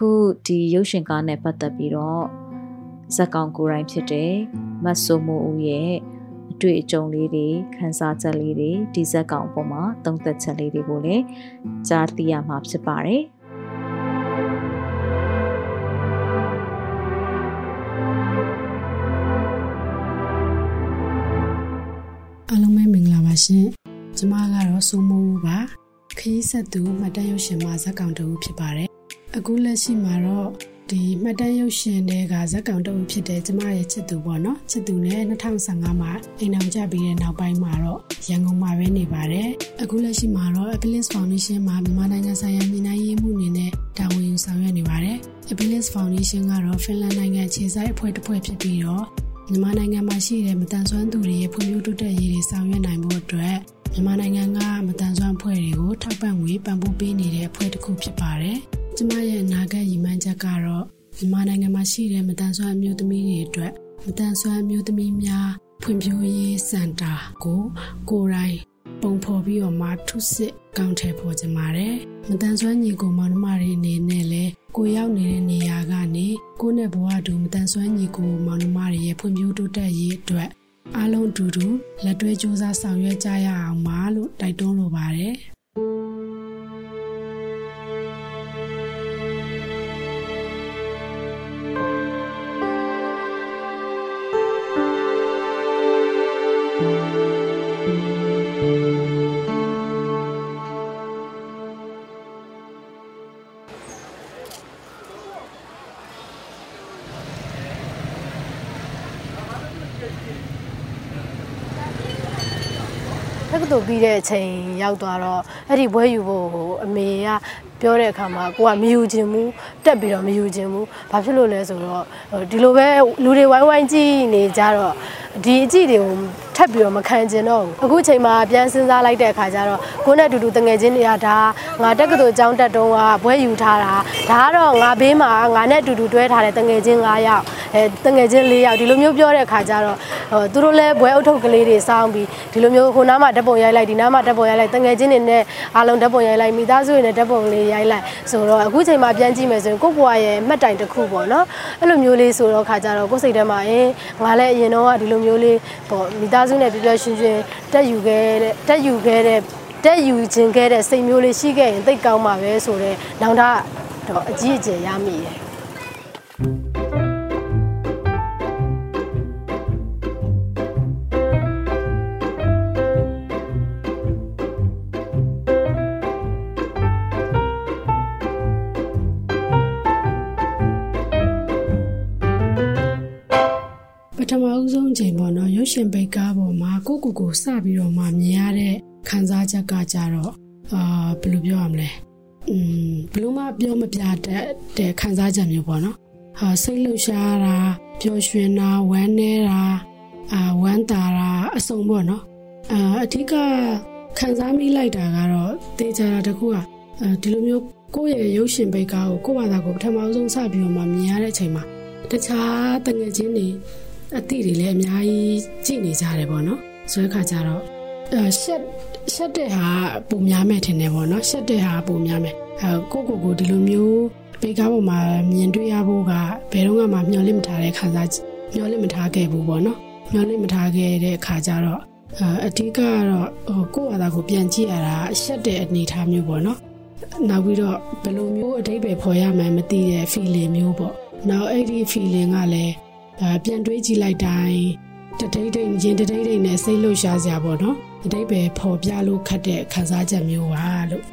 အခုဒီရုပ်ရှင်ကားနဲ့ပတ်သက်ပြီးတော့ဇက်ကောင်ကိုယ်တိုင်ဖြစ်တဲ့မတ်ဆိုမိုဦးရဲ့အတွေ့အကြုံလေးတွေခန်းစားချက်လေးတွေဒီဇက်ကောင်အပေါ်မှာသုံးသက်ချက်လေးတွေကိုလည်းကြားသိရမှာဖြစ်ပါတယ်အားလုံးပဲမင်္ဂလာပါရှင်ကျမကတော့စိုးမိုးပါခရီးဆက်သူမှတ်တမ်းရုပ်ရှင်မှာဇက်ကောင်တူဖြစ်ပါတယ် အခုလက်ရှိမှာတော့ဒီမှတ်တမ်းရုပ်ရှင်တွေကဇက်ကောင်တအုပ်ဖြစ်တဲ့ကျမရဲ့ချစ်သူပေါ့နော်ချစ်သူနဲ့2015မှာအိမ်အောင်ကြပြီးတဲ့နောက်ပိုင်းမှာတော့ရန်ကုန်မှာပဲနေပါတယ်အခုလက်ရှိမှာတော့ Abilis Foundation မှာမြန်မာနိုင်ငံဆိုင်ရာညီနိုင်ရေးမှုအနေနဲ့တာဝန်ယူဆောင်ရွက်နေပါတယ် Abilis Foundation ကတော့ Finland နိုင်ငံခြေဆိုင်အဖွဲ့တစ်ဖွဲ့ဖြစ်ပြီးတော့မြန်မာနိုင်ငံမှာရှိတဲ့မတန်ဆွမ်းသူတွေရဲ့ဖွံ့ဖြိုးတိုးတက်ရေးတွေဆောင်ရွက်နိုင်ဖို့အတွက်မြန်မာနိုင်ငံကမတန်ဆွမ်းအဖွဲ့တွေကိုထောက်ပံ့ငွေပံ့ပိုးပေးနေတဲ့အဖွဲ့တစ်ခုဖြစ်ပါတယ်။ ကျမရဲ့အနာဂတ်ရည်မှန်းချက်ကတော့မြန်မာနိုင်ငံမှာရှိတဲ့မတန်ဆွမ်းအမျိုးသမီးတွေအတွက်မတန်ဆွမ်းအမျိုးသမီးများဖွံ့ဖြိုးရေးစင်တာကိုကိုယ်တိုင်ပုံဖော်ပြီးတော့မှထုစစ်ကောင်းထဲပေါ်ကြပါတယ်။မတန်ဆွမ်းညီကိုမောင်နှမတွေအနေနဲ့လည်းကိုရောက်နေတဲ့နေရာကနေကိုနဲ့ဘဝတူမတန်ဆွမ်းညီကိုမောင်နှမတွေရဲ့ဖွံ့ဖြိုးတိုးတက်ရေးအတွက်အားလုံးတူတူလက်တွဲစူးစမ်းဆောင်ရွက်ကြရအောင်ပါလို့တိုက်တွန်းလိုပါတယ်။ ပြီးတဲ့အချိန်ရောက်သွားတော့အဲ့ဒီဘွဲယူဖို့ဟိုအမေက ပြောတဲ့အခါမှာကိုကမယူခြင်းဘူးတက်ပြီးတော့မယူခြင်းဘူးဘာဖြစ်လို့လဲဆိုတော့ဒီလိုပဲလူတွေဝိုင်းဝိုင်းကြည့်နေကြတော့ဒီအကြည့်တွေကိုထပ်ပြီးတော့မခံကျင်တော့ဘူးအခုချိန်မှာပြန်စဉ်းစားလိုက်တဲ့အခါကျတော့ကိုနဲ့အတူတူတငယ်ချင်းတွေကဒါငါတက္ကသိုလ်ကျောင်းတက်တုန်းကဘွဲယူထားတာဒါကတော့ငါဘေးမှာငါနဲ့အတူတူတွဲထားတဲ့တငယ်ချင်း9ယောက်အဲတငယ်ချင်း4ယောက်ဒီလိုမျိုးပြောတဲ့အခါကျတော့သူတို့လည်းဘွဲအုပ်ထုပ်ကလေးတွေစောင်းပြီးဒီလိုမျိုးဟိုနားမှာဓာတ်ပုံရိုက်လိုက်ဒီနားမှာဓာတ်ပုံရိုက်လိုက်တငယ်ချင်းတွေနဲ့အားလုံးဓာတ်ပုံရိုက်လိုက်မိသားစုတွေနဲ့ဓာတ်ပုံလေးရိုက်လိုက်ဆိုတော့အခုချိန်မှာပြန်ကြည့်မယ်ဆိုရင်ကိုယ့်ဘဝရဲ့မှတ်တိုင်တစ်ခုပေါ့နော်အဲ့လိုမျိုးလေးဆိုတော့ခါကြတော့ကိုယ်စိတ်ထဲမှာအင်းငါလည်းအရင်တော့ကဒီလိုမျိုးလေးပေါ့မိသားစုနဲ့ပြပြရှင်ရှင်တက်ယူခဲ့တဲ့တက်ယူခဲ့တဲ့တက်ယူခြင်းခဲ့တဲ့စိတ်မျိုးလေးရှိခဲ့ရင်သိကောင်းမှာပဲဆိုတော့နောင်တတော့အကြီးအကျယ်ရမိတယ် ထမအဦးဆုံးချိန်ပေါ့နော်ရုပ်ရှင်ပိတ်ကားပေါ်မှာကိုကိုကိုစပြီးတော့မှမြင်ရတဲ့ခံစားချက်ကကြတော့အာဘယ်လိုပြောရမလဲอืมဘယ်လိုမှပြောမပြတတ်တဲ့ခံစားချက်မျိုးပေါ့နော်ဟာစိတ်လှုပ်ရှားတာပျော်ရွှင်တာဝမ်းနည်းတာအာဝမ်းသာတာအစုံပေါ့နော်အာအထက်ကခံစားမိလိုက်တာကတော့တေချာတာတခုကဒီလိုမျိုးကိုယ့်ရဲ့ရုပ်ရှင်ပိတ်ကားကိုကိုယ့်ဘာသာကိုပထမဆုံးစပြီးတော့မှမြင်ရတဲ့အချိန်မှာတခြားတငယ်ချင်းတွေ အသည့်တွေလည်းအများကြီးကြည့်နေကြတယ်ပေါ့နော်ဆိုတဲ့ခါကျတော့ရှက်ရှက်တဲ့ဟာပုံများမဲ့ထင်တယ်ပေါ့နော်ရှက်တဲ့ဟာပုံများမဲ့အဲကိုကိုကိုဒီလိုမျိုးပေကားပေါ်မှာမြင်တွေ့ရဖို့ကဘယ်တော့မှမျှော်လင့်မထားတဲ့ခါစားမျောလင့်မထားခဲ့ဘူးပေါ့နော်မျောလင့်မထားခဲ့တဲ့အခါကျတော့အဓိကကတော့ဟိုကိုယ့်အသာကိုပြန်ကြည့်ရတာရှက်တဲ့အနေအထားမျိုးပေါ့နော်နောက်ပြီးတော့ဘယ်လိုမျိုးအတိတ်ပဲဖော်ရမှန်းမသိတဲ့ feeling မျိုးပေါ့နောက်အဲ့ဒီ feeling ကလည်း ပြန်တွေးကြည့်လိုက်တိုင်းတတိတ်တိတ်ရင်တတိတ်တိတ်နဲ့စိတ်လှုပ်ရှားစရာပေါ့နော်အတိတ်ပဲဖော်ပြလို့ခတ်တဲ့ခံစားချက်မျိုးပါလို့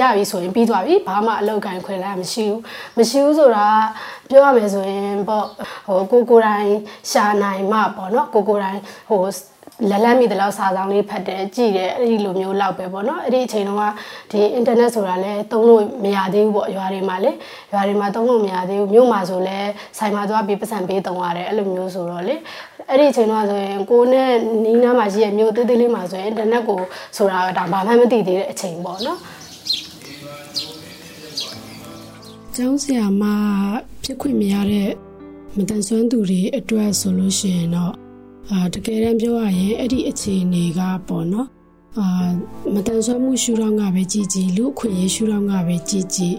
ရပြီဆိုရင်ပြီးသွားပြီဘာမှအလောက်ကန်ခွင်လာမရှိဘူးမရှိဘူးဆိုတာပြောရမယ်ဆိုရင်ပေါ့ဟိုကိုကိုတိုင်းရှာနိုင်မှပေါ့နော်ကိုကိုတိုင်းဟိုလက်လက်မိတဲ့လောက်စာဆောင်လေးဖတ်တယ်ကြည့်တယ်အဲ့ဒီလိုမျိုးလောက်ပဲပေါ့နော်အဲ့ဒီအချိန်တုန်းကဒီအင်တာနက်ဆိုတာလည်းသုံးလို့မရသေးဘူးပေါ့ရွာတွေမှာလေရွာတွေမှာသုံးလို့မရသေးဘူးမြို့မှာဆိုလည်းဆိုင်မှာသွားပြီးပတ်စံပေးသုံးရတယ်အဲ့လိုမျိုးဆိုတော့လေအဲ့ဒီအချိန်တုန်းကဆိုရင်ကိုနဲ့နီးနားမှာရှိတဲ့မြို့သေးသေးလေးမှာဆိုရင်အင်တာနက်ကိုဆိုတာဒါဘာမှမသိသေးတဲ့အချိန်ပေါ့နော် ကျောင်းဆရာမဖြစ်ခွင့်မရတဲ့မတန်ဆွမ်းသူတွေအတွက်ဆိုလို့ရှိရင်တော့အာတကယ်တမ်းပြောရရင်အဲ့ဒီအခြေအနေကပေါ့နော်အာမတန်ဆွမ်းမှုရှုထောင့်ကပဲကြည်ကြည်လူအခွင့်အရေးရှုထောင့်ကပဲကြည်ကြည်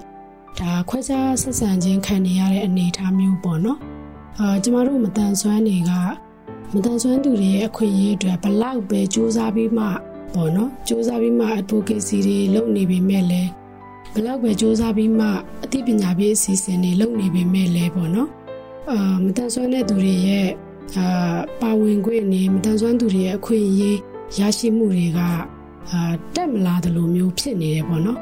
ဒါခွဲခြားဆက်ဆံခြင်းခံနေရတဲ့အနေအထားမျိုးပေါ့နော်အာကျမတို့မတန်ဆွမ်းတွေကမတန်ဆွမ်းသူတွေရဲ့အခွင့်အရေးအတွက်ဘလောက်ပဲစူးစမ်းပြီးမှပေါ့နော်စူးစမ်းပြီးမှ advocacy တွေလုပ်နေပေမဲ့လည်း ဘလောက်ပဲစူးစမ်းပြီးမှအသိပညာပေးအစီအစဉ်တွေလုပ်နေပေမဲ့လည်းပေါ့နော်အာမတန်ဆွမ်းတဲ့သူတွေရဲ့အာပါဝင်ခွင့်နေမတန်ဆွမ်းသူတွေရဲ့အခွင့်အရေးရရှိမှုတွေကအာတက်မလာသလိုမျိုးဖြစ်နေတယ်ပေါ့နော်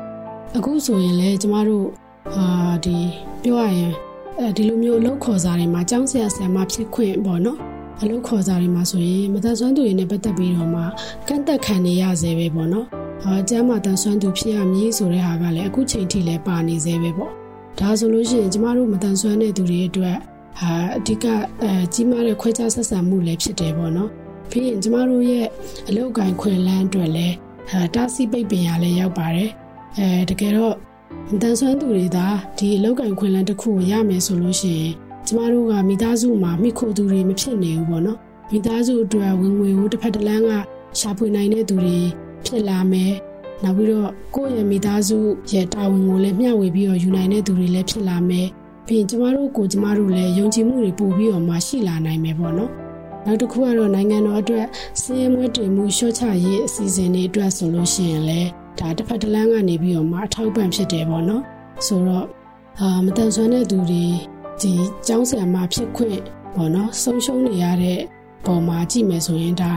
အခုဆိုရင်လေကျမတို့အာဒီပြောရရင်အဲဒီလိုမျိုးအလုပ်ခေါ်စာတွေမှာចောင်းဆရာဆရာမဖြစ်ခွင့်ပေါ့နော်အလုပ်ခေါ်စာတွေမှာဆိုရင်မတန်ဆွမ်းသူတွေနဲ့ပတ်သက်ပြီးတော့မှကန့်သက်ခံနေရစေပဲပေါ့နော် အာကျမ်းမာတန်ဆွမ်းသူဖြစ်ရမည်ဆိုတဲ့ဟာကလည်းအခုချိန်ထိလည်းပါနေစေပဲပေါ့ဒါဆိုလို့ရှိရင်ကျမတို့မတန်ဆွမ်းတဲ့သူတွေအတွက်ဟာအဓိကအဲကြီးမားတဲ့ခွဲခြားဆက်ဆံမှုလည်းဖြစ်တယ်ပေါ့နော်ပြီးရင်ကျမတို့ရဲ့အလောက်ကိုင်ခွင်လန်းအတွက်လည်းဟာတားဆီးပိတ်ပင်ရလည်းရောက်ပါတယ်အဲတကယ်တော့တန်ဆွမ်းသူတွေသာဒီအလောက်ကိုင်ခွင်လန်းတစ်ခုကိုရမယ်ဆိုလို့ရှိရင်ကျမတို့ကမိသားစုမှာမိခိုသူတွေမဖြစ်နေဘူးပေါ့နော်မိသားစုအတွက်ဝင်ငွေကိုတစ်ဖက်တစ်လမ်းကရှာဖွေနိုင်တဲ့သူတွေ ဖြစ်လာမယ်နောက်ပြီးတော့ကိုယ့်ရဲ့မိသားစုရဲ့တာဝန်ကိုလည်းမျှဝေပြီးတော့ယူနိုင်တဲ့သူတွေလည်းဖြစ်လာမယ်ပြီးရင်ကျမတို့ကိုကျမတို့လည်းယုံကြည်မှုတွေပို့ပြီးတော့မှရှိလာနိုင်မယ်ပေါ့နော်နောက်တစ်ခုကတော့နိုင်ငံတော်အတွက်စီးရဲမွေးတင်မှုရှော့ချရေးအစီအစဉ်တွေအတွက်ဆိုလို့ရှိရင်လည်းဒါတစ်ဖက်တစ်လမ်းကနေပြီးတော့မှအထောက်ပံ့ဖြစ်တယ်ပေါ့နော်ဆိုတော့အာမတန်ဆွမ်းတဲ့သူတွေဒီကျောင်းဆရာမဖြစ်ခွင့်ပေါ့နော်ဆုံးရှုံးနေရတဲ့ပုံမှာကြည့်မယ်ဆိုရင်ဒါ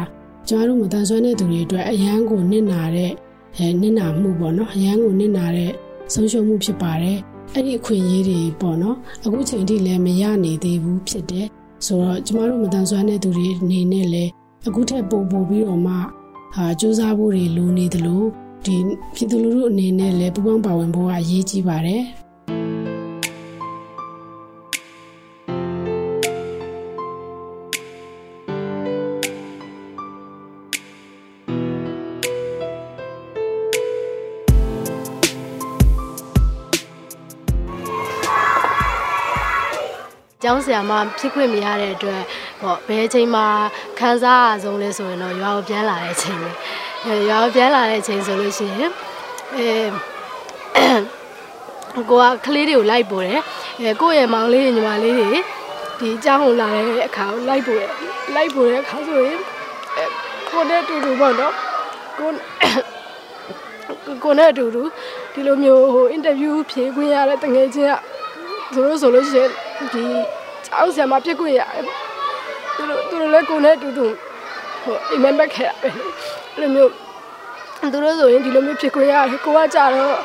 ကျမတို့မတန်ဆွမ်းတဲ့သူတွေအတွက်အရန်ကိုနစ်နာတဲ့အဲနစ်နာမှုပေါ့နော်အရန်ကိုနစ်နာတဲ့ဆုံးရှုံးမှုဖြစ်ပါတယ်အဲ့ဒီအခွင့်အရေးတွေပေါ့နော်အခုချိန်ထိလည်းမရနေသေးဘူးဖြစ်တယ်ဆိုတော့ကျမတို့မတန်ဆွမ်းတဲ့သူတွေအနေနဲ့လည်းအခုထက်ပိုပိုပြီးတော့မှဟာစူးစမ်းဖို့တွေလိုနေသလိုဒီပြည်သူလူထုအနေနဲ့လည်းပူးပေါင်းပါဝင်ဖို့ကအရေးကြီးပါတယ် ကျောင်းဆရာမဖြစ်ခွင့်မရတဲ့အတွက်ပေါ့ဘယ်အချိန်မှာခန်းစားအဆုံးလဲဆိုရင်တော့ရွာကိုပြန်လာတဲ့အချိန်ပဲအဲရွာကိုပြန်လာတဲ့အချိန်ဆိုလို့ရှိရင်အဲကိုကကလေးတွေကိုလိုက်ပို့တယ်အဲကိုယ့်ရဲ့မောင်လေးတွေညီမလေးတွေဒီအကြောင်းကိုလာတဲ့အခါကိုလိုက်ပို့တယ်လိုက်ပို့တဲ့အခါဆိုရင်အဲကိုနဲ့တူတူပေါ့နော်ကိုကိုနဲ့အတူတူဒီလိုမျိုးဟိုအင်တာဗျူးဖြေခွင့်ရတဲ့တငယ်ချင်းကသူတို့ဆိုလို့ရှိရင် ဒီကျောင်းဆရာမပြစ်ခွင့်ရတယ်သူတို့သူတို့လည်းကိုယ်နဲ့အတူတူဟိုအိမ်မက်မက်ခဲ့ရပဲအဲ့လိုမျိုးသူတို့ဆိုရင်ဒီလိုမျိုးဖြစ်ခွင့်ရတယ်ကိုကကြတော့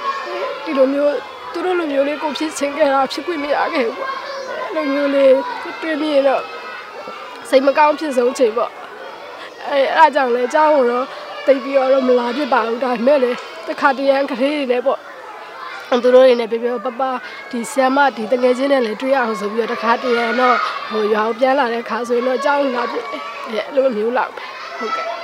ဒီလိုမျိုးသူတို့လိုမျိုးလေးကိုဖြစ်ချင်းခဲ့တာဖြစ်ခွင့်မရခဲ့ဘူးပေါ့အဲ့လိုမျိုးလေးတွေ့မြင်တော့စိတ်မကောင်းဖြစ်ဆုံးချိန်ပေါ့အဲအဲ့ဒါကြောင့်လဲအเจ้าတော့တိတ်ပြီးတော့မလာဖြစ်ပါဘူးဒါပေမဲ့လေတခါတရံကလေးတွေနဲ့ပေါ့ သူတို့တွေနဲ့ပြပြပပဒီဆ iam မဒီတငယ်ချင်းနဲ့လည်းတွေ့ရအောင်ဆိုပြီးတော့တခါတည်းရတော့ဟိုရွာကိုပြန်လာတဲ့ခါဆိုရင်တော့ကြောက်လာပြည့်အဲ့လိုမျိုးလောက်ဟုတ်ကဲ့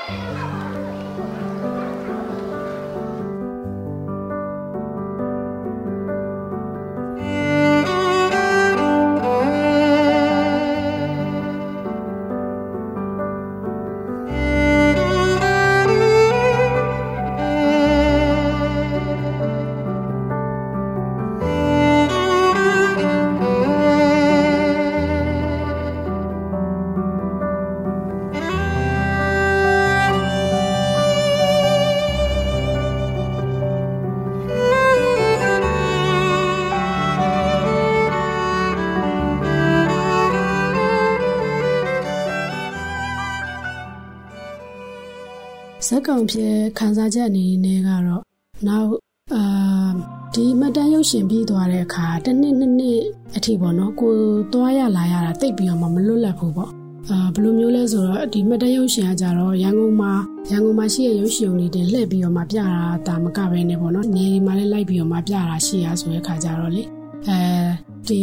ဇက်ကောင်ဖြစ်ခန်းစားချက်အနေနဲ့ကတော့နောက်အာဒီမှတ်တမ်းရုပ်ရှင်ပြီးသွားတဲ့အခါတစ်နှစ်နှစ်နှစ်အထိပေါ့နော်ကိုသွားရလာရတာတိတ်ပြီးတော့မလွတ်လပ်ဘူးပေါ့အာဘယ်လိုမျိုးလဲဆိုတော့ဒီမှတ်တမ်းရုပ်ရှင်ကကြတော့ရန်ကုန်မှာရန်ကုန်မှာရှိတဲ့ရုပ်ရှင်တွေတင်လှည့်ပြီးတော့မှပြတာဒါမကပဲနေပေါ့နော်နေဒီမှာလည်းလိုက်ပြီးတော့မှပြတာရှိရဆိုတဲ့ခါကြတော့လေအဲဒီ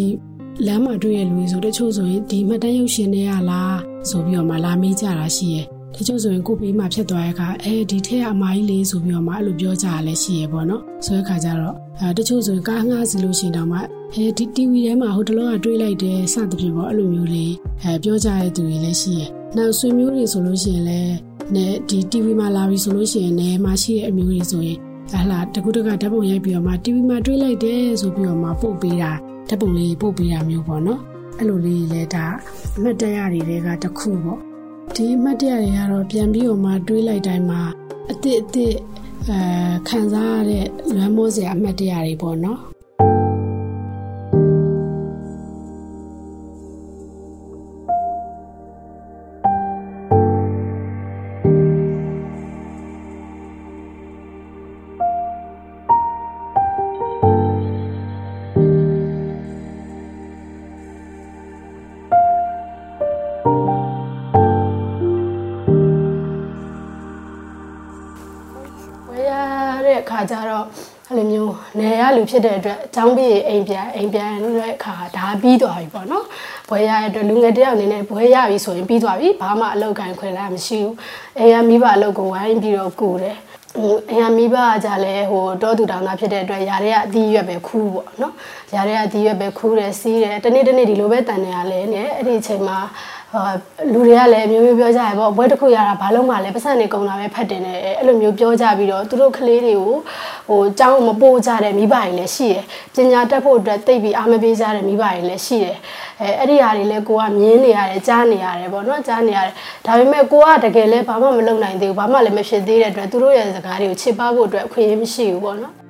လမ်းမှာတွေ့ရလူတွေဆိုတချို့ဆိုရင်ဒီမှတ်တမ်းရုပ်ရှင်တွေကလားဆိုပြီးတော့မှလာမေးကြတာရှိရဲ့ တချို့ဆိုရင်ကိုပေးမှဖြစ်သွားတဲ့အခါအဲဒီထက်အမကြီးလေးဆိုပြီးတော့မှအဲ့လိုပြောကြရလဲရှိရပေါ့နော်ဆိုတဲ့အခါကျတော့အဲတချို့ဆိုရင်ကားငှားစီလို့ရှိရင်တောင်မှအဲဒီ TV ထဲမှာဟိုတလောကတွေးလိုက်တယ်စသဖြင့်ပေါ့အဲ့လိုမျိုးလေးအဲပြောကြတဲ့သူတွေလည်းရှိရနောက်ဆွေမျိုးတွေဆိုလို့ရှိရင်လည်းနဲ့ဒီ TV မှာလာပြီဆိုလို့ရှိရင်လည်းမရှိတဲ့အမျိုးတွေဆိုရင်အလှတကူတကဓာတ်ပုံရိုက်ပြီးတော့မှ TV မှာတွေးလိုက်တယ်ဆိုပြီးတော့မှပို့ပေးတာဓာတ်ပုံလေးပို့ပေးတာမျိုးပေါ့နော်အဲ့လိုလေးလည်းဒါအမှတ်တရတွေကတခုပေါ့ ဒီအမှတ်တရတွေကတော့ပြန်ပြီးတော့မှတွေးလိုက်တိုင်းမှာအစ်စ်အစ်စ်အဲခံစားရတဲ့လွမ်းမိုးစရာအမှတ်တရတွေပေါ့နော် ဖြစ်တဲ့အတွက်အကြောင်းပြီးအိမ်ပြန်အိမ်ပြန်တဲ့အခါဒါပြီးသွားပြီပေါ့နော်ဘွဲရတဲ့အတွက်လူငယ်တယောက်အနေနဲ့ဘွဲရပြီဆိုရင်ပြီးသွားပြီဘာမှအလောက်ခံခွင့်လည်းမရှိဘူးအိမ်ကမိဘအလောက်ကိုဝိုင်းပြီးတော့ကူတယ်ဟိုအရင်မိဘကကြလဲဟိုတောသူတောင်သားဖြစ်တဲ့အတွက်ຢာတွေကအသီးရွက်ပဲခူးပေါ့နော်ຢာတွေကအသီးရွက်ပဲခူးတယ်စီးတယ်တနေ့တနေ့ဒီလိုပဲတန်နေရလဲနဲ့အဲ့ဒီအချိန်မှာ လူတွေကလည်းမျိုးမျိုးပြောကြရပေါ့ဘွဲတစ်ခုရတာဘာလို့မှလဲပတ်စံနေကုန်တာပဲဖတ်တင်တယ်အဲ့လိုမျိုးပြောကြပြီးတော့သူတို့ကလေးတွေကိုဟိုចောင်းမပို့ကြတဲ့မိဘတွေလည်းရှိတယ်ပညာတတ်ဖို့အတွက်တိတ်ပြီးအားမပေးကြတဲ့မိဘတွေလည်းရှိတယ်အဲအဲ့ဒီဟာတွေလည်းကိုကမြင်နေရတယ်ကြားနေရတယ်ပေါ့နော်ကြားနေရတယ်ဒါပေမဲ့ကိုကတကယ်လည်းဘာမှမလုပ်နိုင်သေးဘူးဘာမှလည်းမဖြစ်သေးတဲ့အတွက်သူတို့ရဲ့စကားတွေကိုချစ်ပါဖို့အတွက်အခွင့်အရေးမရှိဘူးပေါ့နော်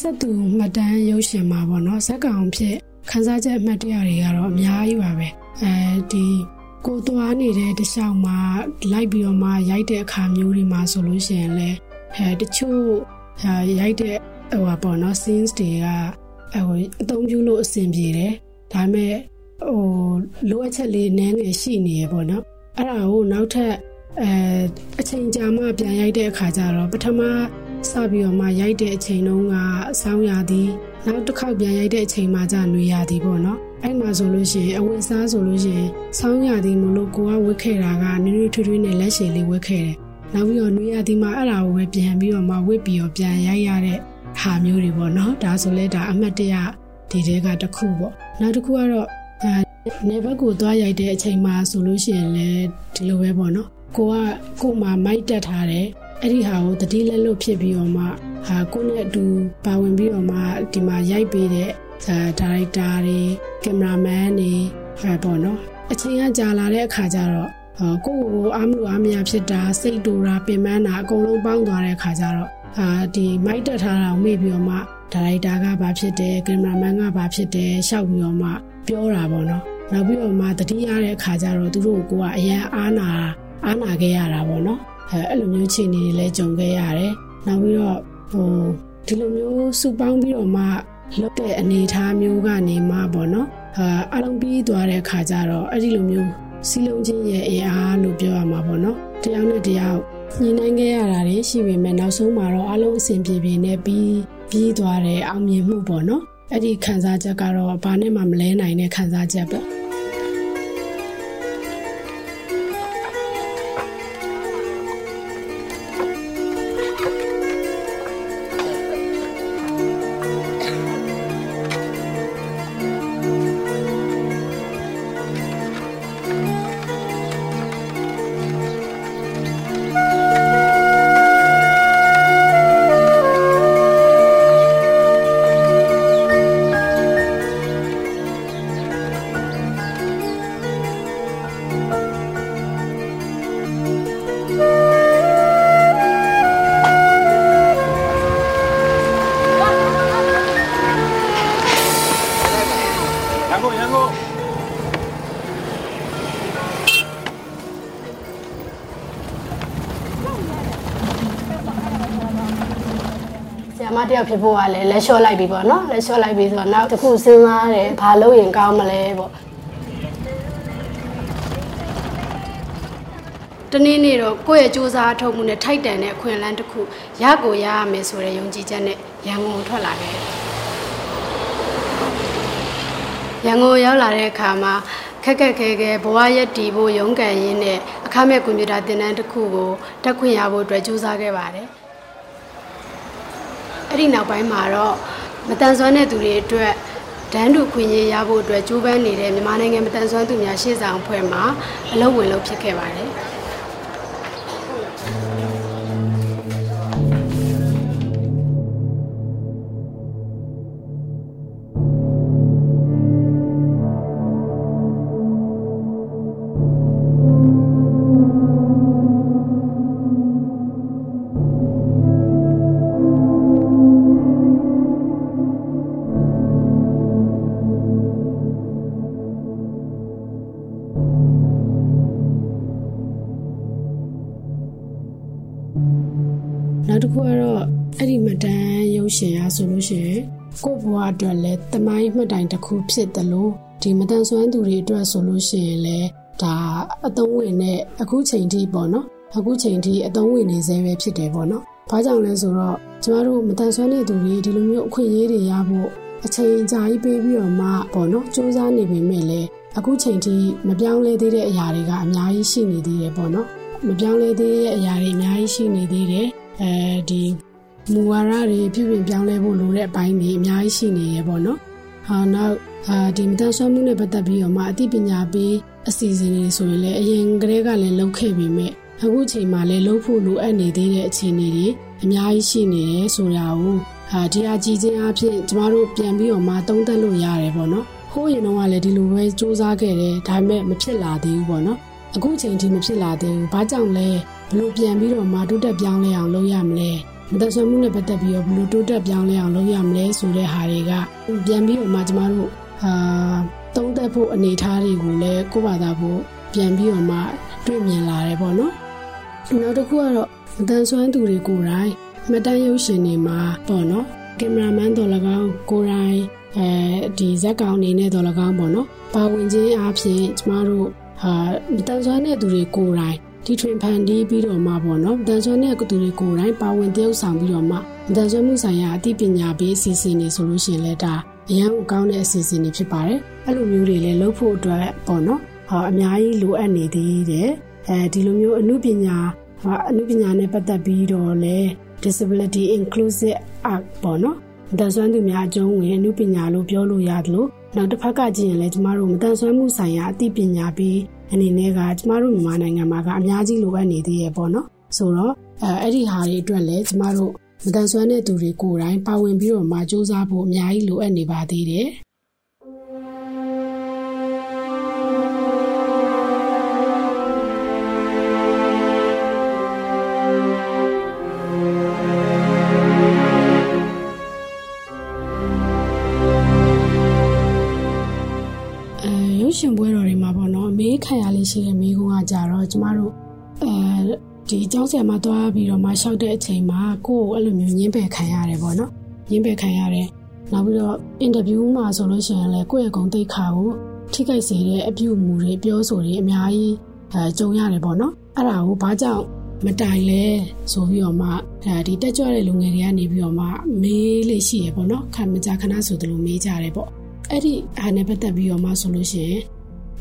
ဆက်သူမှတ်တမ်းရုပ်ရှင်မှာပေါ့နော်ဇက်ကောင်ဖြစ်ခန်းစားချက်အမှတ်တရတွေကတော့အများကြီးပါပဲအဲဒီကိုသွားနေတဲ့တခြားမှာလိုက်ပြီးတော့မှရိုက်တဲ့အခါမျိုးတွေမှာဆိုလို့ရှိရင်လည်းအဲတချို့ရိုက်တဲ့ဟိုပါပေါ့နော် scenes တွေကဟိုအသုံးပြုလို့အဆင်ပြေတယ်ဒါပေမဲ့ဟိုလိုအပ်ချက်လေးနည်းနည်းရှိနေရပေါ့နော်အဲ့ဒါကိုနောက်ထပ်အဲအချိန်ကြာမှပြန်ရိုက်တဲ့အခါကျတော့ပထမ စပြီးတော့မှရိုက်တဲ့အချိန်တုန်းကဆောင်းရသည်နောက်တစ်ခေါက်ပြန်ရိုက်တဲ့အချိန်မှာကျຫນွေရသည်ပေါ့နော်အဲ့မှာဆိုလို့ရှိရင်အဝတ်စားဆိုလို့ရှိရင်ဆောင်းရသည်မလို့ကိုကဝတ်ခဲ့တာကနွေးနွေးထွေးထွေးနဲ့လက်ရှည်လေးဝတ်ခဲ့တယ်နောက်ပြီးတော့နွေရသည်မှာအဲ့ဒါကိုပဲပြန်ပြီးတော့မှဝတ်ပြီးတော့ပြန်ရိုက်ရတဲ့ဟာမျိုးတွေပေါ့နော်ဒါဆိုလဲဒါအမှတ်တရဒီတဲကတစ်ခုပေါ့နောက်တစ်ခုကတော့နေဘက်ကိုသွားရိုက်တဲ့အချိန်မှာဆိုလို့ရှိရင်လည်းဒီလိုပဲပေါ့နော်ကိုကကိုမှမိုက်တက်ထားတယ် အဲ့ဒီဟာကိုတတိလက်လွတ်ဖြစ်ပြီးတော့မှဟာကိုယ့်နဲ့အတူပါဝင်ပြီးတော့မှဒီမှာရိုက်ပေးတဲ့ဒါရိုက်တာတွေကင်မရာမန်တွေဟာပေါ့နော်အချိန်ကကြာလာတဲ့အခါကျတော့ကိုယ့်ကိုအားမလို့အားမရဖြစ်တာစိတ်တူတာပင်ပန်းတာအကုန်လုံးပေါင်းသွားတဲ့အခါကျတော့အာဒီမိုက်တက်ထားတာကိုမေ့ပြီးတော့မှဒါရိုက်တာကဘာဖြစ်တယ်ကင်မရာမန်ကဘာဖြစ်တယ်ရှောက်ပြီးတော့မှပြောတာပေါ့နော်နောက်ပြီးတော့မှတတိရတဲ့အခါကျတော့သူတို့ကိုကအရန်အားနာအားနာခဲ့ရတာပေါ့နော် အဲအဲ့လိုမျိုးချိန်တွေလည်းကြုံခဲ့ရတယ်နောက်ပြီးတော့ဟိုဒီလိုမျိုးစုပေါင်းပြီးတော့မှလွတ်တဲ့အနေအထားမျိုးကနေမှပေါ့နော်အာအလုံးပြီးသွားတဲ့အခါကျတော့အဲ့ဒီလိုမျိုးစီလုံးချင်းရဲ့အင်အားလို့ပြောရမှာပေါ့နော်တယောက်နဲ့တယောက်ညှိနှိုင်းခဲ့ရတာတွေရှိပေမဲ့နောက်ဆုံးမှာတော့အလုံးအဆင်ပြေပြေနဲ့ပြီးပြီးသွားတဲ့အောင်မြင်မှုပေါ့နော်အဲ့ဒီခံစားချက်ကတော့ဘာနဲ့မှမလဲနိုင်တဲ့ခံစားချက်ပေါ့ ဖြစ်ဖို့ကလည်းလက်လျှော့လိုက်ပြီပေါ့နော်လက်လျှော့လိုက်ပြီဆိုတော့နောက်တစ်ခုစဉ်းစားတယ်ဘာလုပ်ရင်ကောင်းမလဲပေါ့တနေ့နေ့တော့ကိုယ့်ရဲ့စူးစမ်းထုတ်မှုနဲ့ထိုက်တန်တဲ့အခွင့်အလမ်းတစ်ခုရကိုရရမယ်ဆိုတဲ့ယုံကြည်ချက်နဲ့ရန်ကုန်ထွက်လာခဲ့ရန်ကုန်ရောက်လာတဲ့အခါမှာခက်ခက်ခဲခဲဘဝရက်တည်ဖို့ရုန်းကန်ရင်းနဲ့အခမဲ့ကွန်ပျူတာသင်တန်းတစ်ခုကိုတက်ခွင့်ရဖို့အတွက်စူးစမ်းခဲ့ပါတယ်။ အဲ့ဒီနောက်ပိုင်းမှာတော့မတန်ဆွမ်းတဲ့သူတွေအတွက်ဒန်းတူခွင့်ရရဖို့အတွက်ကြိုးပမ်းနေတဲ့မြန်မာနိုင်ငံမတန်ဆွမ်းသူများရှေ့ဆောင်အဖွဲ့မှာအလုပ်ဝင်လုပ်ဖြစ်ခဲ့ပါတယ်။ တမိုင်းမှတ်တိုင်တစ်ခုဖြစ်တယ်လို့ဒီမတန်ဆွမ်းသူတွေအတွက်ဆိုလို့ရှိရင်လည်းဒါအသုံးဝင်တဲ့အခုချိန်ထိပေါ့နော်အခုချိန်ထိအသုံးဝင်နေစေပဲဖြစ်တယ်ပေါ့နော်။ဘာကြောင့်လဲဆိုတော့ကျမတို့မတန်ဆွမ်းတဲ့သူတွေဒီလိုမျိုးအခွင့်အရေးတွေရဖို့အချိန်ကြာကြီးပေးပြီးတော့မှပေါ့နော်စူးစမ်းနေပေမဲ့လည်းအခုချိန်ထိမပြောင်းလဲသေးတဲ့အရာတွေကအများကြီးရှိနေသေးတယ်ပေါ့နော်။မပြောင်းလဲသေးတဲ့အရာတွေအများကြီးရှိနေသေးတယ်အဲဒီမူဝါဒတွေပြုပြင်ပြောင်းလဲဖို့လိုတဲ့အပိုင်းတွေအများကြီးရှိနေရပေါ့နော်။ ဟာနောက်အာဒီမတန်ဆွမ်းမှုနဲ့ပတ်သက်ပြီးတော့မှအသိပညာပေးအစီအစဉ်တွေဆိုရင်လည်းအရင်ကတည်းကလည်းလုပ်ခဲ့ပြီးမြဲအခုချိန်မှာလည်းလုပ်ဖို့လိုအပ်နေသေးတဲ့အခြေအနေတွေအများကြီးရှိနေတယ်ဆိုတာကိုဟာဒီအကြီးချင်းအဖြစ်ကျမတို့ပြန်ပြီးတော့မှသုံးသပ်လို့ရတယ်ပေါ့နော်။ဟိုးရင်တော့ကလည်းဒီလိုပဲစူးစမ်းခဲ့တယ်ဒါပေမဲ့မဖြစ်လာသေးဘူးပေါ့နော်။အခုချိန်ထိမဖြစ်လာသေးဘူး။ဘာကြောင့်လဲဘလို့ပြန်ပြီးတော့မှတိုးတက်ပြောင်းလဲအောင်လုပ်ရမလဲ။ မသက်ဆွမ်းမှုနဲ့ပတ်သက်ပြီးတော့ဘလို့တိုးတက်ပြောင်းလဲအောင်လုပ်ရမလဲဆိုတဲ့ဟာတွေကပြန်ပြီးတော့မှကျမတို့အာသုံးသပ်ဖို့အနေအထားတွေကိုလည်းကိုယ့်ဘာသာဖို့ပြန်ပြီးတော့မှတွေ့မြင်လာတယ်ပေါ့နော်။နောက်တစ်ခုကတော့မတန်ဆွမ်းသူတွေကိုယ်တိုင်မတန်ရုပ်ရှင်တွေမှာပေါ့နော်ကင်မရာမန်တော်၎င်းကိုယ်တိုင်အဲဒီဇက်ကောင်အနေနဲ့တော်၎င်းပေါ့နော်ပါဝင်ခြင်းအပြင်ကျမတို့ဟာမတန်ဆွမ်းတဲ့သူတွေကိုယ်တိုင် ဒီထွင်ဖန်တီးပြီးတော့မှပေါ့နော်တန်ဆွမ်းတဲ့သူတွေကိုယ်တိုင်ပါဝင်တရုပ်ဆောင်ပြီးတော့မှတန်ဆွမ်းမှုဆိုင်ရာအသိပညာပေးအစီအစဉ်တွေဆိုလို့ရှိရင်လည်းဒါအရန်ကောင်းတဲ့အစီအစဉ်တွေဖြစ်ပါတယ်အဲ့လိုမျိုးတွေလည်းလုပ်ဖို့အတွက်ပေါ့နော်ဟာအများကြီးလိုအပ်နေသေးတယ်အဲဒီလိုမျိုးအမှုပညာဟာအမှုပညာနဲ့ပတ်သက်ပြီးတော့လည်း disability inclusive art ပေါ့နော်မတန်ဆွမ်းသူများအကျုံးဝင်အမှုပညာလို့ပြောလို့ရတယ်လို့နောက်တစ်ဖက်ကကြည့်ရင်လည်းကျမတို့မတန်ဆွမ်းမှုဆိုင်ရာအသိပညာပေး အနေနဲ့ကကျမတို့မြန်မာနိုင်ငံမှာကအများကြီးလိုအပ်နေသေးရဲ့ပေါ့နော်ဆိုတော့အဲအဲ့ဒီဟာတွေအတွက်လည်းကျမတို့မတန်ဆွမ်းတဲ့သူတွေကိုယ်တိုင်ပါဝင်ပြီးတော့မှစူးစမ်းဖို့အများကြီးလိုအပ်နေပါသေးတယ်။ လေးရှိတဲ့မိကုန်းကကြတော့ကျမတို့အဲဒီအကြောင်းဆရာမသွားပြီးတော့မှရှောက်တဲ့အချိန်မှာကိုယ့်ကိုအဲ့လိုမျိုးညင်းပယ်ခံရတယ်ပေါ့နော်ညင်းပယ်ခံရတယ်နောက်ပြီးတော့အင်တာဗျူးမှာဆိုလို့ရှိရင်လည်းကိုယ့်ရဲ့ဂုဏ်သိက္ခာကိုထိခိုက်စေတဲ့အပြုအမူတွေပြောဆိုတွေအများကြီးအဲကြုံရတယ်ပေါ့နော်အဲ့ဒါကိုဘာကြောင့်မတိုင်လဲဆိုပြီးတော့မှဒီတက်ကြွတဲ့လူငယ်တွေကနေပြီးတော့မှမေးလေးရှိရပေါ့နော်ခမကြခဏဆိုသလိုမေးကြတယ်ပေါ့အဲ့ဒီအားနဲ့ပတ်သက်ပြီးတော့မှဆိုလို့ရှိရင်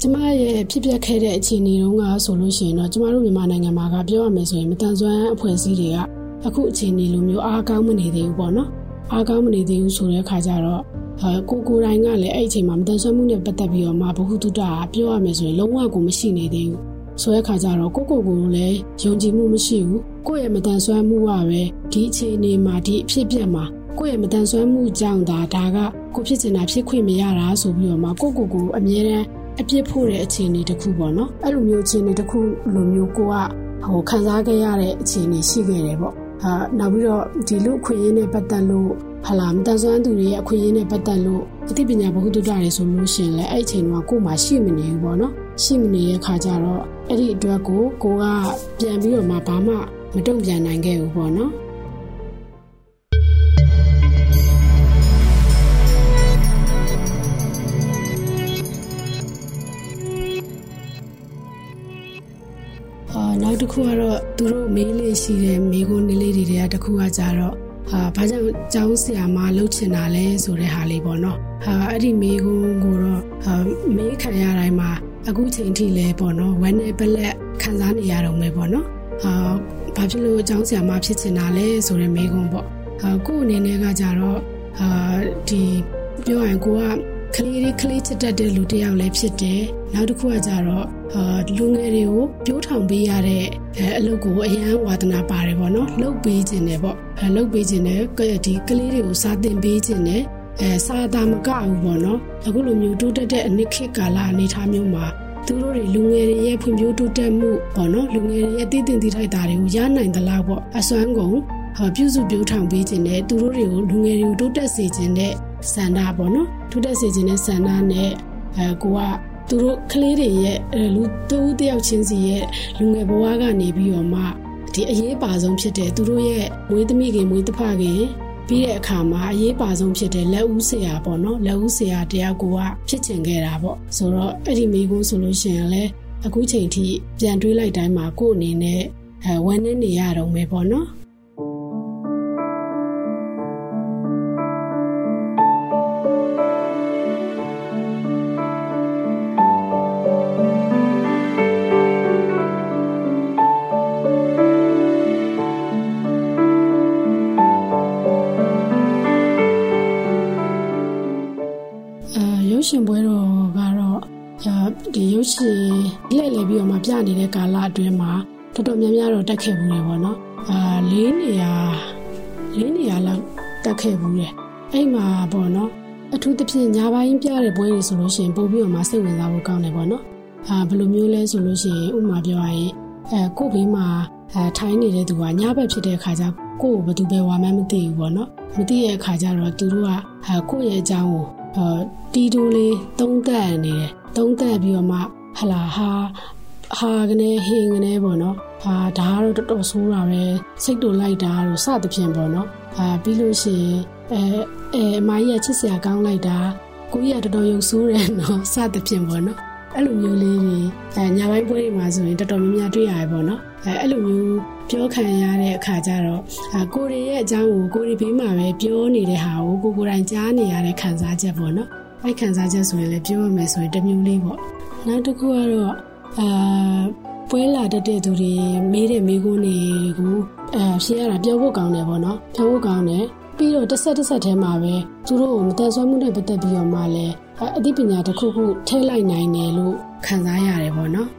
ကျမရဲ့ဖြစ်ပျက်ခဲ့တဲ့အခြေအနေတုန်းကဆိုလို့ရှိရင်တော့ကျမတို့မြန်မာနိုင်ငံမှာကပြောရမယ်ဆိုရင်မတန်ဆွမ်းအဖွဲ့အစည်းတွေကအခုအခြေအနေလိုမျိုးအားကောင်းမနေသေးဘူးပေါ့နော်အားကောင်းမနေသေးဘူးဆိုတဲ့အခါကျတော့အဲကိုကိုတိုင်းကလည်းအဲ့အချိန်မှာမတန်ဆွမ်းမှုနဲ့ပတ်သက်ပြီးတော့မှဘ ഹു တုတပြောရမယ်ဆိုရင်လုံးဝကိုမရှိနေသေးဘူးဆိုတဲ့အခါကျတော့ကိုကိုကိုလည်းယုံကြည်မှုမရှိဘူးကိုယ့်ရဲ့မတန်ဆွမ်းမှုကပဲဒီအခြေအနေမှာဒီအဖြစ်အပျက်မှာကိုယ့်ရဲ့မတန်ဆွမ်းမှုကြောင့်ဒါဒါကကိုဖြစ်ချင်တာဖြစ်ခွင့်မရတာဆိုပြီးတော့မှကိုကိုကိုအမြဲတမ်း အပြစ်ဖို့တဲ့အခြေအနေတစ်ခုပေါ့နော်အဲ့လိုမျိုးအခြေအနေတစ်ခုလိုမျိုးကိုကဟိုခံစားခဲ့ရတဲ့အခြေအနေရှိခဲ့တယ်ပေါ့ဟာနောက်ပြီးတော့ဒီလူအခွင့်အရေးနဲ့ပတ်သက်လို့ဟလာမတန်ဆွမ်းသူတွေရဲ့အခွင့်အရေးနဲ့ပတ်သက်လို့အသိပညာဘဟုတုတတွေဆိုလို့ရှိရင်လည်းအဲ့အချိန်ကကို့မှာရှိမနေဘူးပေါ့နော်ရှိမနေတဲ့ခါကျတော့အဲ့ဒီအတွက်ကိုကိုကပြန်ပြီးတော့မှဘာမှမတုံ့ပြန်နိုင်ခဲ့ဘူးပေါ့နော် နောက်တစ်ခုကတော့သူတို့မေးလေးရှိတဲ့မေးခွန်းလေးတွေကတခုကကြတော့ဟာဘာကြောင့်ကျောင်းဆရာမလှုပ်ချင်တာလဲဆိုတဲ့ဟာလေးပေါ့နော်ဟာအဲ့ဒီမေးခွန်းကိုတော့ဟာမေးခံရတိုင်းမှာအခုချိန်ထိလဲပေါ့နော်ဝမ်းနဲ့ပလက်ခံစားနေရတော့မယ်ပေါ့နော်ဟာဘာဖြစ်လို့ကျောင်းဆရာမဖြစ်ချင်တာလဲဆိုတဲ့မေးခွန်းပေါ့ဟာကို့အနေနဲ့ကကြတော့ဟာဒီပြောရင်ကိုကကလေးလေးကလေးချစ်တတ်တဲ့လူတစ်ယောက်လည်းဖြစ်တယ် နောက်တစ်ခုကကြတော့အာလူငယ်တွေကိုပြိုးထောင်ပေးရတဲ့အလုပ်ကိုအရန်ဝါသနာပါတယ်ပေါ့နော်လုပ်ပေးခြင်းတယ်ပေါ့အဲလုပ်ပေးခြင်းတယ်ဒီကလေးတွေကိုစာသင်ပေးခြင်းတယ်အဲစာသာမကဘူးပေါ့နော်အခုလိုမျိုးတိုးတက်တဲ့အနှစ်ခေတ်ကာလအနေထားမျိုးမှာသူတို့တွေလူငယ်တွေရဲ့ဖွံ့ဖြိုးတိုးတက်မှုပေါ့နော်လူငယ်တွေရဲ့တည်တည်တည်ထိုက်တာတွေကိုရနိုင်သလားပေါ့အစွမ်းကုန်ပြုစုပြောထောင်ပေးခြင်းနဲ့သူတို့တွေကိုလူငယ်တွေကိုတိုးတက်စေခြင်းနဲ့ဆန္ဒပေါ့နော်တိုးတက်စေခြင်းနဲ့ဆန္ဒနဲ့အဲကိုက သူတို့ကလေးတွေရဲ့လူတူတယောက်ချင်းစီရဲ့လူငယ်ဘဝကနေပြီးတော့မှဒီအရေးပါဆုံးဖြစ်တဲ့သူတို့ရဲ့မွေးသမီးခင်မွေးတဖခင်ပြီးတဲ့အခါမှာအရေးပါဆုံးဖြစ်တဲ့လက်ဦးဆရာပေါ့နော်လက်ဦးဆရာတယောက်ကိုကဖြစ်ချင်ခဲ့တာပေါ့ဆိုတော့အဲ့ဒီမိကုန်းဆိုလို့ရှိရင်လည်းအခုချိန်ထိပြန်တွေးလိုက်တိုင်းမှာကို့အနေနဲ့အဲဝမ်းနေနေရတော့မယ်ပေါ့နော် တော်တော်များများတော့တက်ခဲ့ဘူးတယ်ပေါ့နော်အာလေးနေရာလေးနေရာလောက်တက်ခဲ့ဘူးတယ်အဲ့မှာပေါ့နော်အထူးသဖြင့်ညာပိုင်းပြတဲ့ပွဲတွေဆိုလို့ရှိရင်ပို့ပြီးတော့မှစိတ်ဝင်စားဖို့ကောင်းတယ်ပေါ့နော်အာဘယ်လိုမျိုးလဲဆိုလို့ရှိရင်ဥပမာပြောရရင်အဲကို့ဘေးမှာအဲထိုင်းနေတဲ့သူကညဘက်ဖြစ်တဲ့အခါကျကို့ကိုဘယ်သူပဲဝါမှန်းမသိဘူးပေါ့နော်မသိတဲ့အခါကျတော့သူတို့ကအဲကို့ရဲ့အကြောင်းကိုအာတီတိုးလေးသုံးသက်နေတယ်သုံးသက်ပြီးတော့မှဟလာဟာ ဟာကနေဟင်းကနေပေါ့နော်ဟာဒါကတော့တော်တော်ဆိုးတာပဲစိတ်တူလိုက်တာလို့စသဖြင့်ပေါ့နော်ဟာပြီးလို့ရှိရင်အဲအဲအမကြီးကချစ်စရာကောင်းလိုက်တာကိုကြီးကတော်တော်ရုပ်ဆိုးတယ်နော်စသဖြင့်ပေါ့နော်အဲ့လိုမျိုးလေးတွေအဲညာဘိုင်းပွဲတွေမှာဆိုရင်တော်တော်များများတွေ့ရတယ်ပေါ့နော်အဲအဲ့လိုမျိုးပြောခံရတဲ့အခါကျတော့ကိုရီရဲ့အကြောင်းကိုကိုရီဘေးမှာပဲပြောနေတဲ့ဟာကိုကိုကိုယ်တိုင်ကြားနေရတဲ့ခံစားချက်ပေါ့နော်အဲ့ခံစားချက်ဆိုရင်လည်းပြောရမယ်ဆိုရင်တမျိုးလေးပေါ့နောက်တစ်ခုကတော့ အာပွဲလာတတ်တဲ့သူတွေမေးတဲ့မေးခွန်းတွေကိုအဲဖြေရတာပြောဖို့ကောင်းတယ်ပေါ့နော်ပြောဖို့ကောင်းတယ်ပြီးတော့တစ်ဆက်တစ်ဆက်ထဲမှာပဲသူတို့ကိုမတန်ဆွမ်းမှုနဲ့ပတ်သက်ပြီးတော့မှလည်းအသိပညာတစ်ခုခုထဲလိုက်နိုင်တယ်လို့ခံစားရတယ်ပေါ့နော်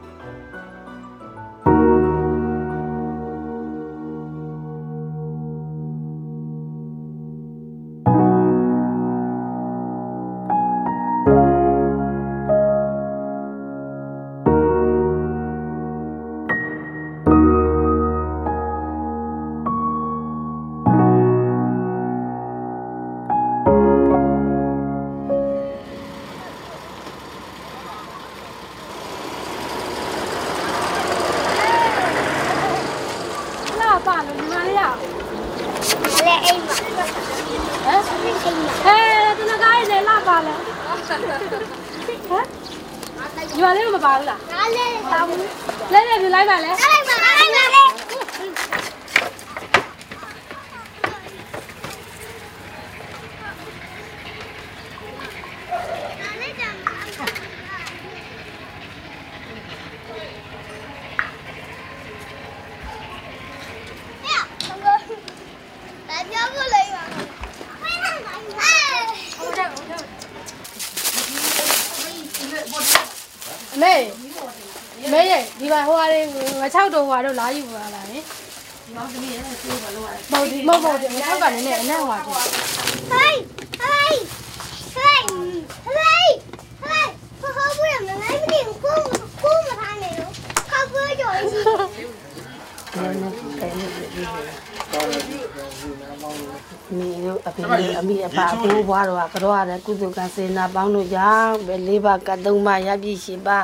မေမေရေဒီပါဟိုဟာလေးငါ6တော့ဟိုဟာတော့လာယူပါလားလေဒီမှာသမီးရဲ့ကိုယ်ကလောရတယ်ပေါ့ဒီမဟုတ်ပေါ့ဒီငါ6ကလည်းနဲ့အနက်ဟိုဟာကြီးဟိုင်းဟိုင်းဟိုင်းဟိုင်းဟိုင်းဟိုဟိုဘူးရမလိုက်မနေကိုကိုမထားနေတော့ခောက်ကွေးကြော်ရှိတယ် 一些。မိတို့အဖေတို့အမိအဖအဖိုးဘွားတို့ကကြောရတယ်ကုသကစေနာပေါင်းတို့ကြောင့်ပဲ၄ပါးကသုံးပါးရပြည့်ရှိပါ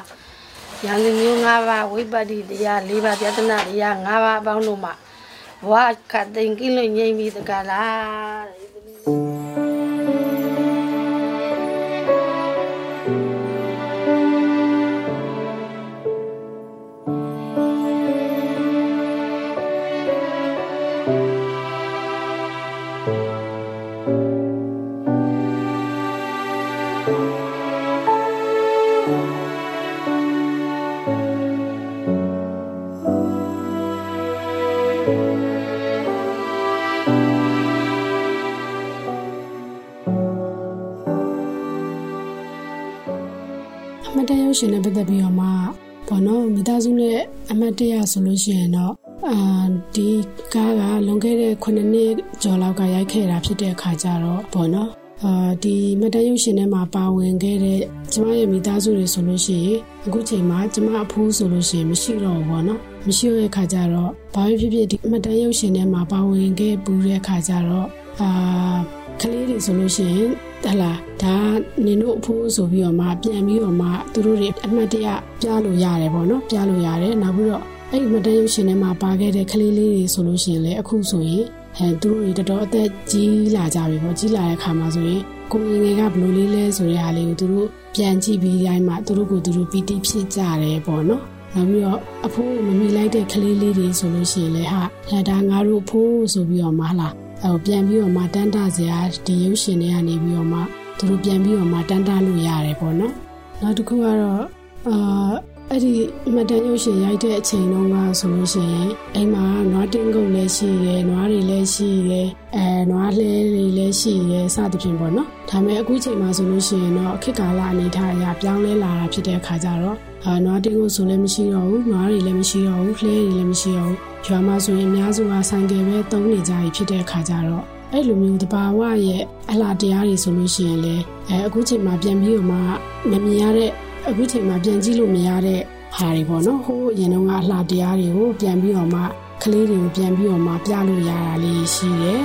ရန်လူမျိုး၅ပါးဝိပတ္တိတရား၄ပါးပြဒနာတရား၅ပါးအပေါင်းတို့မှာဘဝခတ်သိမ်ကိလို့ငြိမ့်ပြီးတကလား အမတ်တရရုပ်ရှင်နဲ့ပတ်သက်ပြီးတော့မှဘောနော်မိသားစုနဲ့အမတ်တရဆိုလို့ရှိရင်တော့အာဒီကားကလွန်ခဲ့တဲ့9နှစ်ကျော်လောက်ကရိုက်ခဲ့တာဖြစ်တဲ့အခါကျတော့ဘောနော်အာဒီမတ်တရရုပ်ရှင်ထဲမှာပါဝင်ခဲ့တဲ့ကျမရဲ့မိသားစုတွေဆိုလို့ရှိရင် အခုချိန်မှာကျမအဖိုးဆိုလို့ရှိရင်မရှိတော့ဘူးပေါ့နော်မရှိတော့တဲ့အခါကျတော့ဘာဖြစ်ဖြစ်ဒီမတ်တရရုပ်ရှင်ထဲမှာပါဝင်ခဲ့ပူတဲ့အခါကျတော့အာကလေးတွေဆိုလို့ရှိရင်ဟလာဒါနင်တို့အဖိုးဆိုပြီးတော့မှပြန်ပြီးတော့မှသူတို့တွေအမှတ်တရပြလို့ရတယ်ပေါ့နော်ပြလို့ရတယ်နောက်ပြီးတော့အဲ့ဒီမတန်ရုပ်ရှင်ထဲမှာပါခဲ့တဲ့ကလေးလေးတွေဆိုလို့ရှိရင်လည်းအခုဆိုရင်အဲသူတို့တွေတော်တော်အသက်ကြီးလာကြပြီပေါ့ကြီးလာတဲ့ခါမှာဆိုရင် ကိုငယ်ငယ်ကဘယ်လိုလေးလဲဆိုတဲ့ဟာလေးကိုသူတို့ပြန်ကြည့်ပြီးတိုင်းမှာသူတို့ကိုသူတို့ပီတိဖြစ်ကြတယ်ပေါ့နော်နောက်ပြီးတော့အဖိုးကိုမမိလိုက်တဲ့ကလေးလေးတွေဆိုလို့ရှိရင်လည်းဟာဒါငါတို့အဖိုးဆိုပြီးတော့မှဟလာဟိုပြန်ပြီးတော့မှတန်းတစရာဒီရုပ်ရှင်တွေကနေပြီးတော့မှသူတို့ပြန်ပြီးတော့မှတန်းတလို့ရတယ်ပေါ့နော်နောက်တစ်ခုကတော့အာ အဲ့ဒီမတန်ရုပ်ရှင်ရိုက်တဲ့အချိန်တုန်းကဆိုလို့ရှိရင်အိမ်မှာနွားတင်းကုတ်လည်းရှိတယ်နွားတွေလည်းရှိတယ်အဲနွားလှဲတွေလည်းရှိတယ်စသဖြင့်ပေါ့နော်ဒါပေမဲ့အခုချိန်မှာဆိုလို့ရှိရင်တော့ခေတ်ကာလအနေထားအရပြောင်းလဲလာတာဖြစ်တဲ့အခါကျတော့အာနွားတင်းကုတ်ဆိုလည်းမရှိတော့ဘူးနွားတွေလည်းမရှိတော့ဘူးလှဲတွေလည်းမရှိတော့ဘူးရွာမှာဆိုရင်အများစုကဆိုင်ကယ်ပဲသုံးနေကြပြီဖြစ်တဲ့အခါကျတော့အဲ့လိုမျိုးတဘာဝရဲ့အလားတရားတွေဆိုလို့ရှိရင်လေအဲအခုချိန်မှာပြန်ပြီးတော့မှမမြင်ရတဲ့ အခုချိန်မှာပြန်ကြည့်လို့မရတဲ့ဟာတွေပေါ့နော်ဟိုးအရင်တုန်းကအလားတရားတွေကိုပြန်ပြီးတော့မှကလေးတွေကိုပြန်ပြီးတော့မှပြလို့ရတာလေးရှိတယ်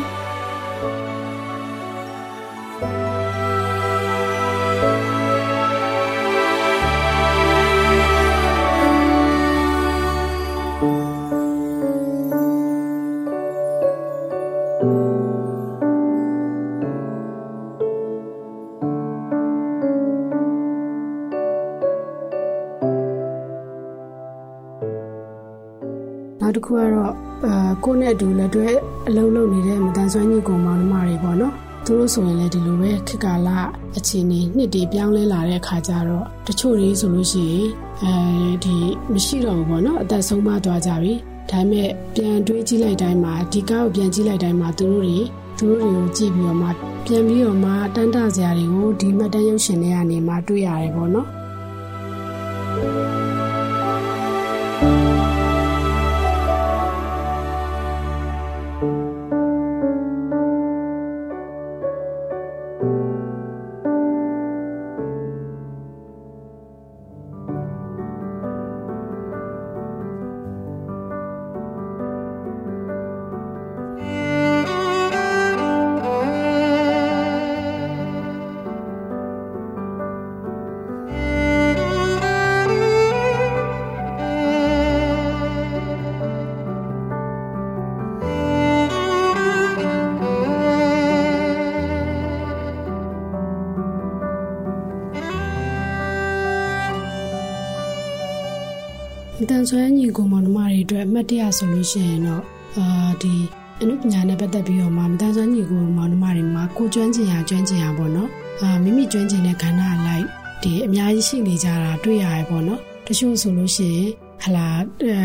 နောက်တစ်ခုကတော့အာကိုယ့်နဲ့အတူလက်တွဲအလုံးလုံးနေတဲ့မတန်ဆွမ်းညီကောင်မောင်နှမတွေပေါ့နော်သူတို့ဆိုရင်လည်းဒီလိုပဲခေတ်ကာလအခြေအနေနှစ်တွေပြောင်းလဲလာတဲ့အခါကျတော့တချို့တွေဆိုလို့ရှိရင်အဲဒီမရှိတော့ဘူးပေါ့နော်အသက်ဆုံးမသွားကြပြီဒါပေမဲ့ပြန်တွေးကြည့်လိုက်တိုင်းမှာဒီကားကိုပြန်ကြည့်လိုက်တိုင်းမှာသူတို့တွေသူတို့တွေကိုကြည့်ပြီးတော့မှပြန်ပြီးတော့မှတန်းတစရာတွေကိုဒီမှတ်တမ်းရုပ်ရှင်တွေကနေမှတွေ့ရတယ်ပေါ့နော် န်ဆွမ်းညီကိုမောင်နှမတွေအတွက်အမှတ်တရဆိုလို့ရှိရင်တော့အာဒီအနုပညာနဲ့ပတ်သက်ပြီးတော့မှမတန်ဆွမ်းညီကိုမောင်နှမတွေမှာကိုကျွမ်းကျင်ရကျွမ်းကျင်ရပေါ့နော်အာမိမိကျွမ်းကျင်တဲ့ခန္ဓာအလိုက်ဒီအများကြီးရှိနေကြတာတွေ့ရတယ်ပေါ့နော်တချို့ဆိုလို့ရှိရင်ဟလာ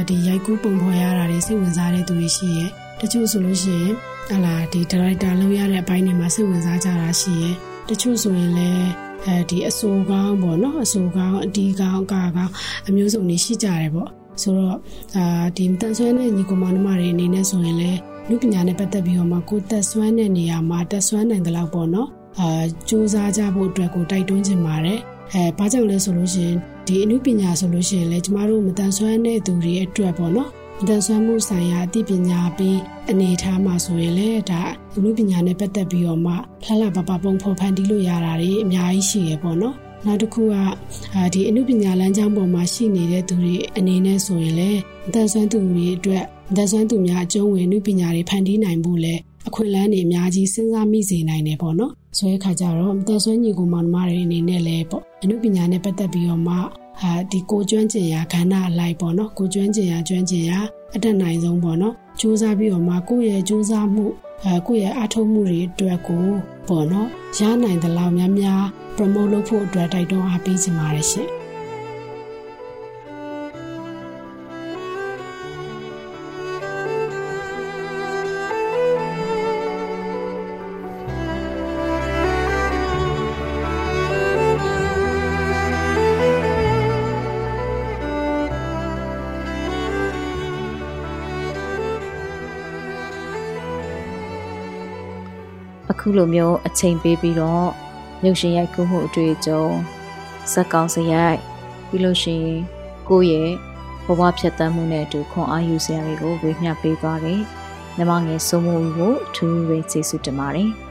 ဒီရိုက်ကူးပုံဖော်ရတာတွေစိတ်ဝင်စားတဲ့သူတွေရှိရဲ့တချို့ဆိုလို့ရှိရင်ဟလာဒီဒါရိုက်တာလုပ်ရတဲ့အပိုင်းတွေမှာစိတ်ဝင်စားကြတာရှိရဲ့တချို့ဆိုရင်လည်းအဲဒီအဆိုးကောင်းပေါ့နော်အဆိုးကောင်းအတီးကောင်းအကာကောင်းအမျိုးစုံတွေရှိကြတယ်ပေါ့ ဆိုတော့အာဒီတန်ဆွဲတဲ့ညီကောင်မနှမတွေအနေနဲ့ဆိုရင်လည်းလူပညာနဲ့ပတ်သက်ပြီးတော့မှကိုတက်ဆွမ်းတဲ့နေရာမှာတက်ဆွမ်းနိုင်တဲ့လောက်ပေါ့နော်အာစူးစမ်းကြဖို့အတွက်ကိုတိုက်တွန်းချင်ပါတယ်အဲဘာကြောင့်လဲဆိုလို့ရှိရင်ဒီအမှုပညာဆိုလို့ရှိရင်လည်းကျမတို့မတန်ဆွမ်းတဲ့သူတွေအတွက်ပေါ့နော်မတန်ဆွမ်းမှုဆိုင်ရာအသိပညာပြီးအနေထားမှာဆိုရင်လည်းဒါအမှုပညာနဲ့ပတ်သက်ပြီးတော့မှလှလှပပပုံဖော်ဖန်တီးလို့ရတာတွေအများကြီးရှိရပေါ့နော် နောက်တစ်ခုကအာဒီအမှုပညာလမ်းကြောင်းပေါ်မှာရှိနေတဲ့သူတွေအနေနဲ့ဆိုရင်လည်းအသက်ဆွမ်းသူတွေအတွက်အသက်ဆွမ်းသူများအကျုံးဝင်အမှုပညာတွေဖန်တီးနိုင်ဖို့လည်းအခွင့်အလမ်းတွေအများကြီးစဉ်းစားမိစေနိုင်တယ်ပေါ့နော်ဆိုတဲ့အခါကျတော့အသက်ဆွမ်းညီကိုမောင်နှမတွေအနေနဲ့လည်းပေါ့အမှုပညာနဲ့ပတ်သက်ပြီးတော့မှအာဒီကိုကျွမ်းကျင်ရာခန္ဓာအလိုက်ပေါ့နော်ကိုကျွမ်းကျင်ရာကျွမ်းကျင်ရာအတက်နိုင်ဆုံးပေါ့နော်စူးစမ်းပြီးတော့မှကိုယ့်ရဲ့စူးစမ်းမှုအဲကိုယ့်ရဲ့အထောက်မှုတွေအတွက်ကို ပေါ့နော်ရနိုင်သလောက်များများ promote လုပ်ဖို့အတွက်တိုက်တွန်းအားပေးချင်ပါတယ်ရှင် လိုမျိုးအချိန်ပေးပြီးတော့မြုပ်ရှင်ရိုက်ကူးမှုအတွေ့အကြုံဇက်ကောင်စရိုက်ပြီးလို့ရှိရင်ကိုယ့်ရဲ့ဘဝဖြတ်သန်းမှုနဲ့အတူခွန်အားယူစရာတွေကိုဝေမျှပေးသွားတယ်။မြမငယ်စိုးမှုကိုအထူးပဲကျေးဇူးတင်ပါတယ်။။